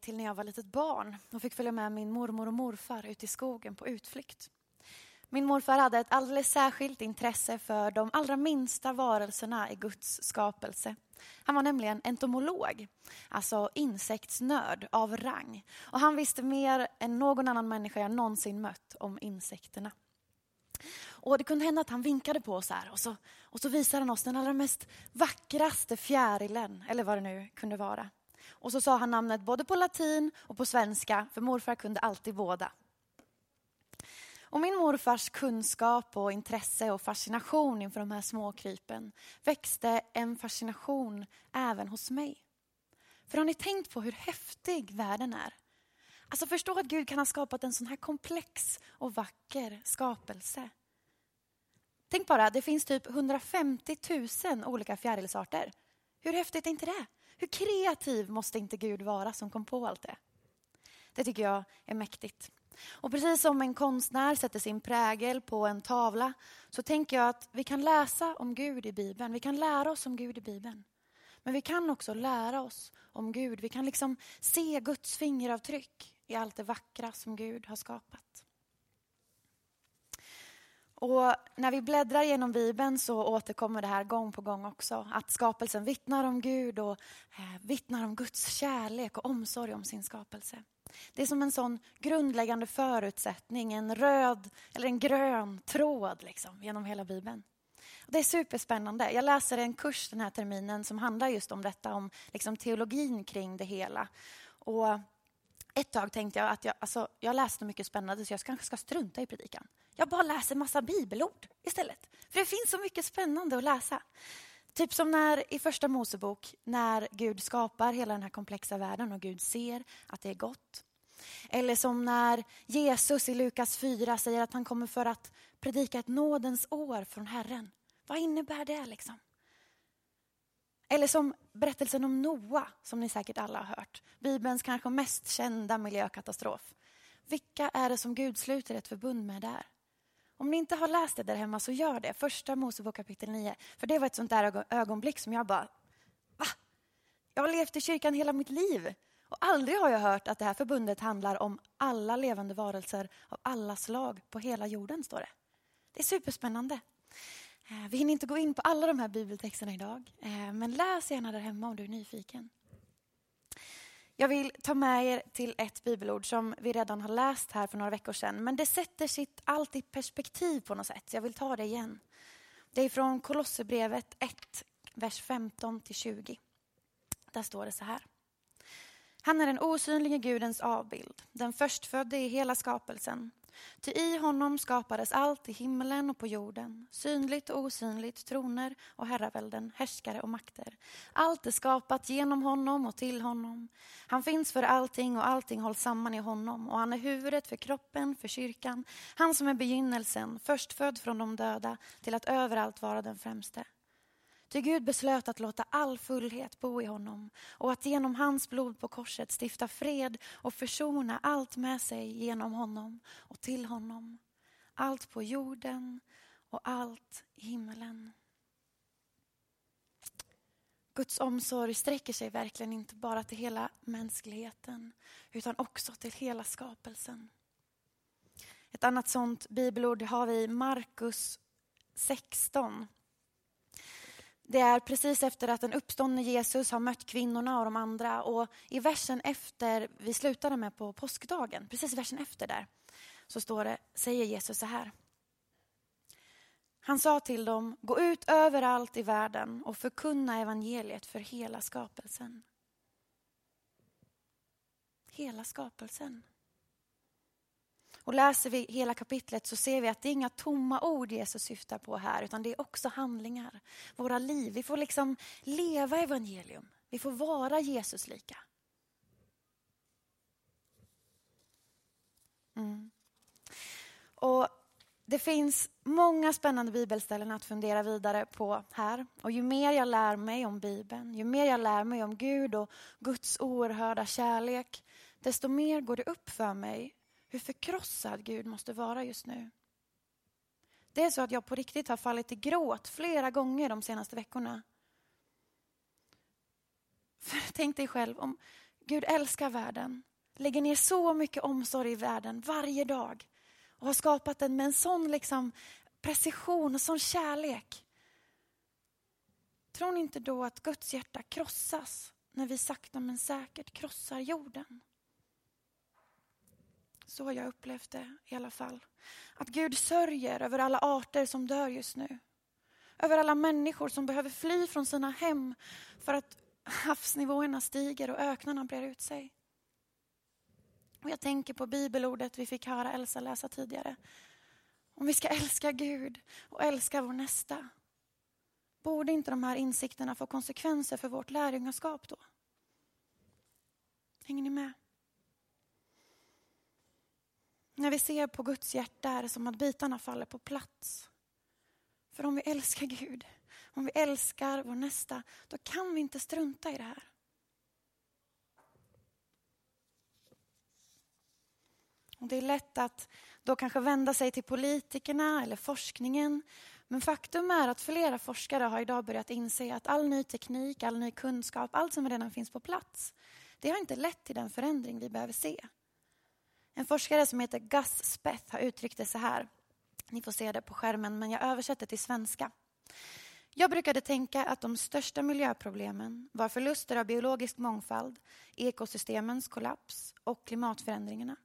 till när jag var litet barn och fick följa med min mormor och morfar ut i skogen på utflykt. Min morfar hade ett alldeles särskilt intresse för de allra minsta varelserna i Guds skapelse. Han var nämligen entomolog, alltså insektsnörd av rang. Och han visste mer än någon annan människa jag någonsin mött om insekterna. Och Det kunde hända att han vinkade på oss här och så, och så visade han oss den allra mest vackraste fjärilen, eller vad det nu kunde vara. Och så sa han namnet både på latin och på svenska, för morfar kunde alltid båda. Och min morfars kunskap och intresse och fascination inför de här småkrypen växte en fascination även hos mig. För har ni tänkt på hur häftig världen är? Alltså förstå att Gud kan ha skapat en sån här komplex och vacker skapelse. Tänk bara, det finns typ 150 000 olika fjärilsarter. Hur häftigt är inte det? Hur kreativ måste inte Gud vara som kom på allt det? Det tycker jag är mäktigt. Och precis som en konstnär sätter sin prägel på en tavla så tänker jag att vi kan läsa om Gud i Bibeln. Vi kan lära oss om Gud i Bibeln. Men vi kan också lära oss om Gud. Vi kan liksom se Guds fingeravtryck i allt det vackra som Gud har skapat. Och när vi bläddrar genom Bibeln så återkommer det här gång på gång också. Att skapelsen vittnar om Gud och eh, vittnar om Guds kärlek och omsorg om sin skapelse. Det är som en sån grundläggande förutsättning, en röd eller en grön tråd liksom, genom hela Bibeln. Det är superspännande. Jag läser en kurs den här terminen som handlar just om detta, om liksom teologin kring det hela. Och ett tag tänkte jag att jag, alltså, jag läste mycket spännande så jag kanske ska strunta i predikan. Jag bara läser massa bibelord istället. För det finns så mycket spännande att läsa. Typ som när i första Mosebok, när Gud skapar hela den här komplexa världen och Gud ser att det är gott. Eller som när Jesus i Lukas 4 säger att han kommer för att predika ett nådens år från Herren. Vad innebär det liksom? Eller som berättelsen om Noa, som ni säkert alla har hört. Bibelns kanske mest kända miljökatastrof. Vilka är det som Gud sluter ett förbund med där? Om ni inte har läst det där hemma så gör det. Första Mosebok kapitel 9. För det var ett sånt där ögonblick som jag bara, va? Jag har levt i kyrkan hela mitt liv. Och aldrig har jag hört att det här förbundet handlar om alla levande varelser av alla slag på hela jorden, står det. Det är superspännande. Eh, vi hinner inte gå in på alla de här bibeltexterna idag, eh, men läs gärna där hemma om du är nyfiken. Jag vill ta med er till ett bibelord som vi redan har läst här för några veckor sedan. Men det sätter sitt allt i perspektiv på något sätt. Jag vill ta det igen. Det är från Kolosserbrevet 1, vers 15-20. Där står det så här. Han är den osynlige Gudens avbild, den förstfödde i hela skapelsen. Ty i honom skapades allt i himmelen och på jorden, synligt och osynligt, troner och herravälden, härskare och makter. Allt är skapat genom honom och till honom. Han finns för allting och allting hålls samman i honom och han är huvudet för kroppen, för kyrkan. Han som är begynnelsen, förstfödd från de döda, till att överallt vara den främste. Ty Gud beslöt att låta all fullhet bo i honom och att genom hans blod på korset stifta fred och försona allt med sig genom honom och till honom. Allt på jorden och allt i himmelen. Guds omsorg sträcker sig verkligen inte bara till hela mänskligheten utan också till hela skapelsen. Ett annat sånt bibelord har vi i Markus 16 det är precis efter att den uppståndne Jesus har mött kvinnorna och de andra. Och I versen efter, vi slutade med på påskdagen, precis i versen efter där, så står det, säger Jesus så här. Han sa till dem, gå ut överallt i världen och förkunna evangeliet för hela skapelsen. Hela skapelsen. Och läser vi hela kapitlet så ser vi att det är inga tomma ord Jesus syftar på här utan det är också handlingar. Våra liv. Vi får liksom leva evangelium. Vi får vara Jesus lika. Mm. Och det finns många spännande bibelställen att fundera vidare på här. Och ju mer jag lär mig om Bibeln, ju mer jag lär mig om Gud och Guds oerhörda kärlek, desto mer går det upp för mig hur förkrossad Gud måste vara just nu. Det är så att jag på riktigt har fallit i gråt flera gånger de senaste veckorna. För tänk dig själv, om Gud älskar världen, lägger ner så mycket omsorg i världen varje dag och har skapat den med en sån liksom precision och sån kärlek. Tror ni inte då att Guds hjärta krossas när vi sakta men säkert krossar jorden? Så har jag upplevt det i alla fall. Att Gud sörjer över alla arter som dör just nu. Över alla människor som behöver fly från sina hem för att havsnivåerna stiger och öknarna brer ut sig. Och jag tänker på bibelordet vi fick höra Elsa läsa tidigare. Om vi ska älska Gud och älska vår nästa. Borde inte de här insikterna få konsekvenser för vårt lärjungaskap då? Hänger ni med? När vi ser på Guds hjärta är det som att bitarna faller på plats. För om vi älskar Gud, om vi älskar vår nästa, då kan vi inte strunta i det här. Och det är lätt att då kanske vända sig till politikerna eller forskningen. Men faktum är att flera forskare har idag börjat inse att all ny teknik, all ny kunskap, allt som redan finns på plats, det har inte lett till den förändring vi behöver se. En forskare som heter Gus Speth har uttryckt det så här. Ni får se det på skärmen, men jag översätter till svenska. Jag brukade tänka att de största miljöproblemen var förluster av biologisk mångfald, ekosystemens kollaps och klimatförändringarna.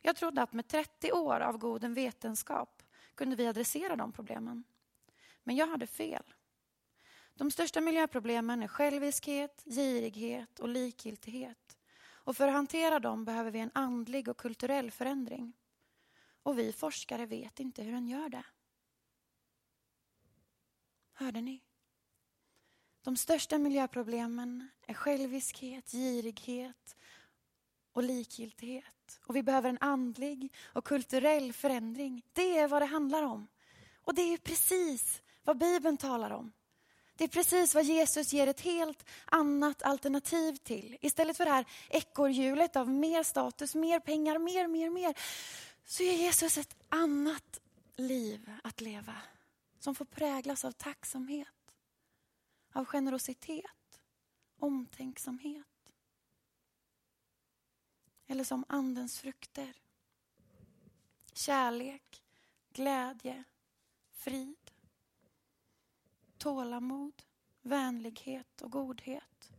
Jag trodde att med 30 år av god vetenskap kunde vi adressera de problemen. Men jag hade fel. De största miljöproblemen är själviskhet, girighet och likgiltighet. Och för att hantera dem behöver vi en andlig och kulturell förändring. Och vi forskare vet inte hur den gör det. Hörde ni? De största miljöproblemen är själviskhet, girighet och likgiltighet. Och vi behöver en andlig och kulturell förändring. Det är vad det handlar om. Och det är precis vad Bibeln talar om. Det är precis vad Jesus ger ett helt annat alternativ till. Istället för det här ekorrhjulet av mer status, mer pengar, mer, mer, mer. Så ger Jesus ett annat liv att leva. Som får präglas av tacksamhet, av generositet, omtänksamhet. Eller som andens frukter. Kärlek, glädje, frid tålamod, vänlighet och godhet,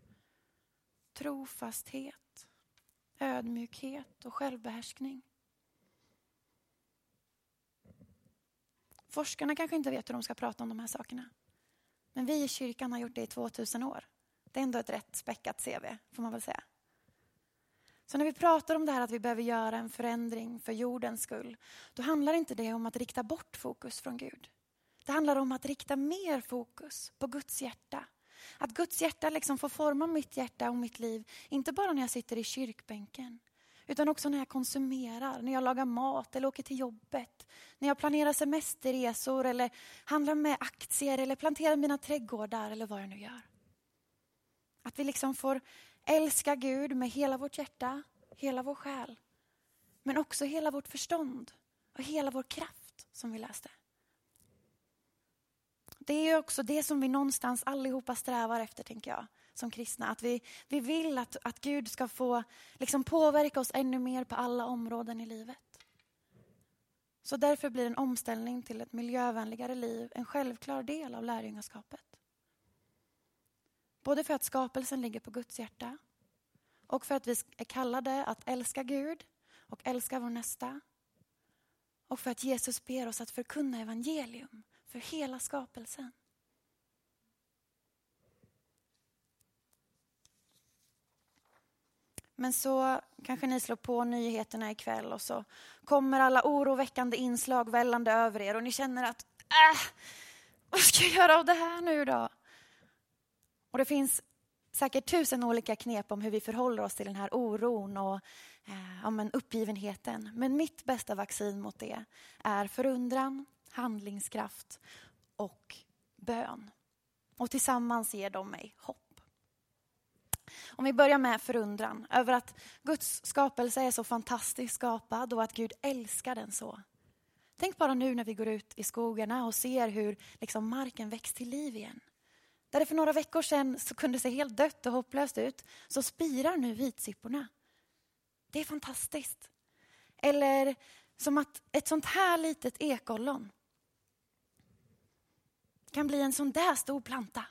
trofasthet, ödmjukhet och självbehärskning. Forskarna kanske inte vet hur de ska prata om de här sakerna. Men vi i kyrkan har gjort det i 2000 år. Det är ändå ett rätt späckat CV, får man väl säga. Så när vi pratar om det här att vi behöver göra en förändring för jordens skull, då handlar inte det om att rikta bort fokus från Gud. Det handlar om att rikta mer fokus på Guds hjärta. Att Guds hjärta liksom får forma mitt hjärta och mitt liv, inte bara när jag sitter i kyrkbänken, utan också när jag konsumerar, när jag lagar mat eller åker till jobbet, när jag planerar semesterresor eller handlar med aktier eller planterar mina trädgårdar eller vad jag nu gör. Att vi liksom får älska Gud med hela vårt hjärta, hela vår själ, men också hela vårt förstånd och hela vår kraft som vi läste det är också det som vi någonstans allihopa strävar efter, tänker jag, som kristna. Att vi, vi vill att, att Gud ska få liksom påverka oss ännu mer på alla områden i livet. Så därför blir en omställning till ett miljövänligare liv en självklar del av lärjungaskapet. Både för att skapelsen ligger på Guds hjärta och för att vi är kallade att älska Gud och älska vår nästa. Och för att Jesus ber oss att förkunna evangelium för hela skapelsen. Men så kanske ni slår på nyheterna ikväll och så kommer alla oroväckande inslag vällande över er och ni känner att äh, vad ska jag göra av det här nu då? Och det finns säkert tusen olika knep om hur vi förhåller oss till den här oron och eh, ja, men uppgivenheten. Men mitt bästa vaccin mot det är förundran, handlingskraft och bön. Och tillsammans ger de mig hopp. Om vi börjar med förundran över att Guds skapelse är så fantastiskt skapad och att Gud älskar den så. Tänk bara nu när vi går ut i skogarna och ser hur liksom marken väcks till liv igen. Där det för några veckor sedan så kunde se helt dött och hopplöst ut, så spirar nu vitsipporna. Det är fantastiskt. Eller som att ett sånt här litet ekollon kan bli en sån där stor planta.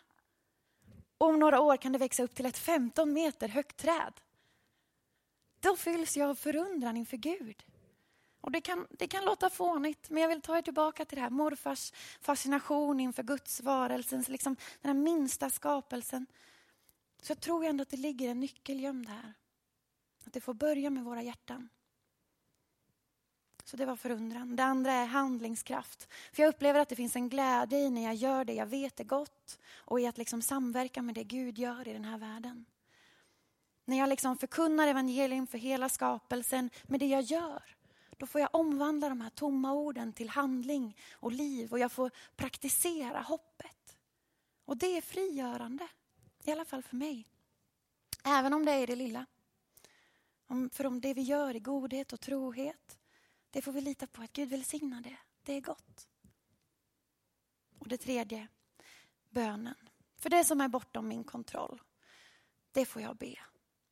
Om några år kan det växa upp till ett 15 meter högt träd. Då fylls jag av förundran inför Gud. Och det kan, det kan låta fånigt, men jag vill ta er tillbaka till det här morfars fascination inför Guds varelsen, liksom den här minsta skapelsen. Så jag tror ändå att det ligger en nyckel gömd här. Att det får börja med våra hjärtan. Så det var förundran. Det andra är handlingskraft. För jag upplever att det finns en glädje i när jag gör det jag vet är gott och i att liksom samverka med det Gud gör i den här världen. När jag liksom förkunnar evangelium för hela skapelsen med det jag gör då får jag omvandla de här tomma orden till handling och liv och jag får praktisera hoppet. Och det är frigörande, i alla fall för mig. Även om det är det lilla. För om det vi gör i godhet och trohet, det får vi lita på att Gud välsignar det. Det är gott. Och det tredje, bönen. För det som är bortom min kontroll, det får jag be.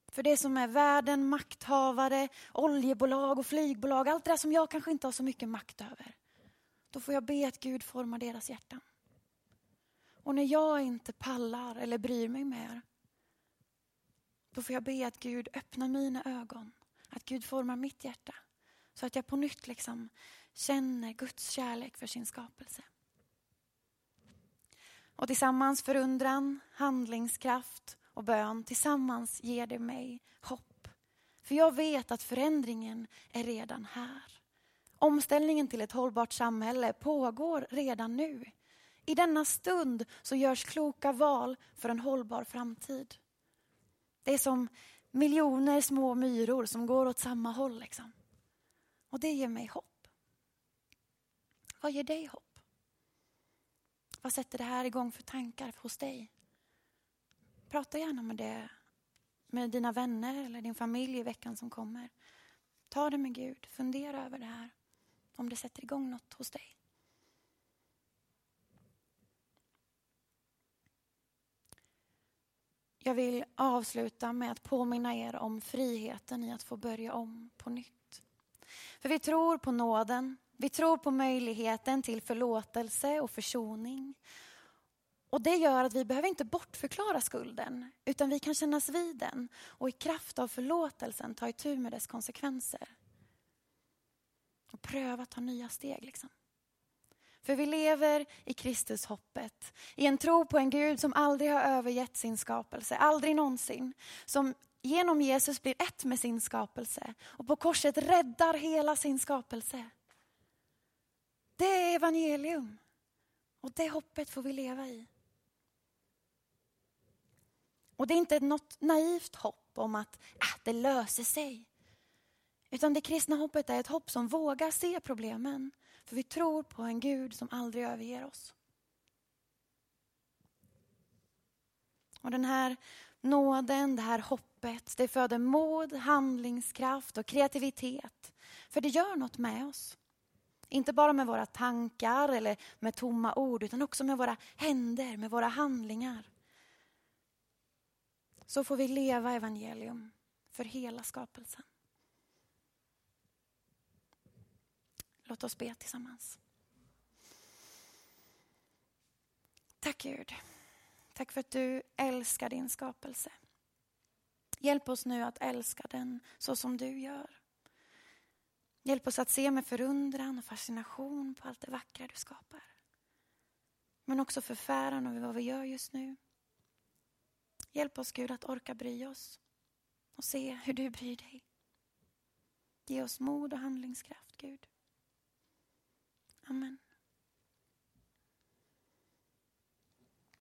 För det som är världen, makthavare, oljebolag och flygbolag, allt det där som jag kanske inte har så mycket makt över. Då får jag be att Gud formar deras hjärtan. Och när jag inte pallar eller bryr mig mer, då får jag be att Gud öppnar mina ögon, att Gud formar mitt hjärta. Så att jag på nytt liksom känner Guds kärlek för sin skapelse. Och tillsammans förundran, handlingskraft och bön, tillsammans ger det mig hopp. För jag vet att förändringen är redan här. Omställningen till ett hållbart samhälle pågår redan nu. I denna stund så görs kloka val för en hållbar framtid. Det är som miljoner små myror som går åt samma håll. Liksom. Och det ger mig hopp. Vad ger dig hopp? Vad sätter det här igång för tankar hos dig? Prata gärna med det med dina vänner eller din familj i veckan som kommer. Ta det med Gud, fundera över det här. Om det sätter igång något hos dig. Jag vill avsluta med att påminna er om friheten i att få börja om på nytt. För vi tror på nåden, vi tror på möjligheten till förlåtelse och försoning. Och Det gör att vi behöver inte bortförklara skulden, utan vi kan kännas vid den och i kraft av förlåtelsen ta itu med dess konsekvenser. Och pröva att ta nya steg. Liksom. För vi lever i Kristus hoppet, i en tro på en Gud som aldrig har övergett sin skapelse, aldrig någonsin. Som genom Jesus blir ett med sin skapelse och på korset räddar hela sin skapelse. Det är evangelium. Och det hoppet får vi leva i. Och det är inte något naivt hopp om att äh, det löser sig. Utan det kristna hoppet är ett hopp som vågar se problemen. För vi tror på en Gud som aldrig överger oss. Och den här nåden, det här hoppet, det föder mod, handlingskraft och kreativitet. För det gör något med oss. Inte bara med våra tankar eller med tomma ord utan också med våra händer, med våra handlingar så får vi leva evangelium för hela skapelsen. Låt oss be tillsammans. Tack Gud. Tack för att du älskar din skapelse. Hjälp oss nu att älska den så som du gör. Hjälp oss att se med förundran och fascination på allt det vackra du skapar. Men också förfäran över vad vi gör just nu. Hjälp oss Gud att orka bry oss och se hur du bryr dig. Ge oss mod och handlingskraft Gud. Amen.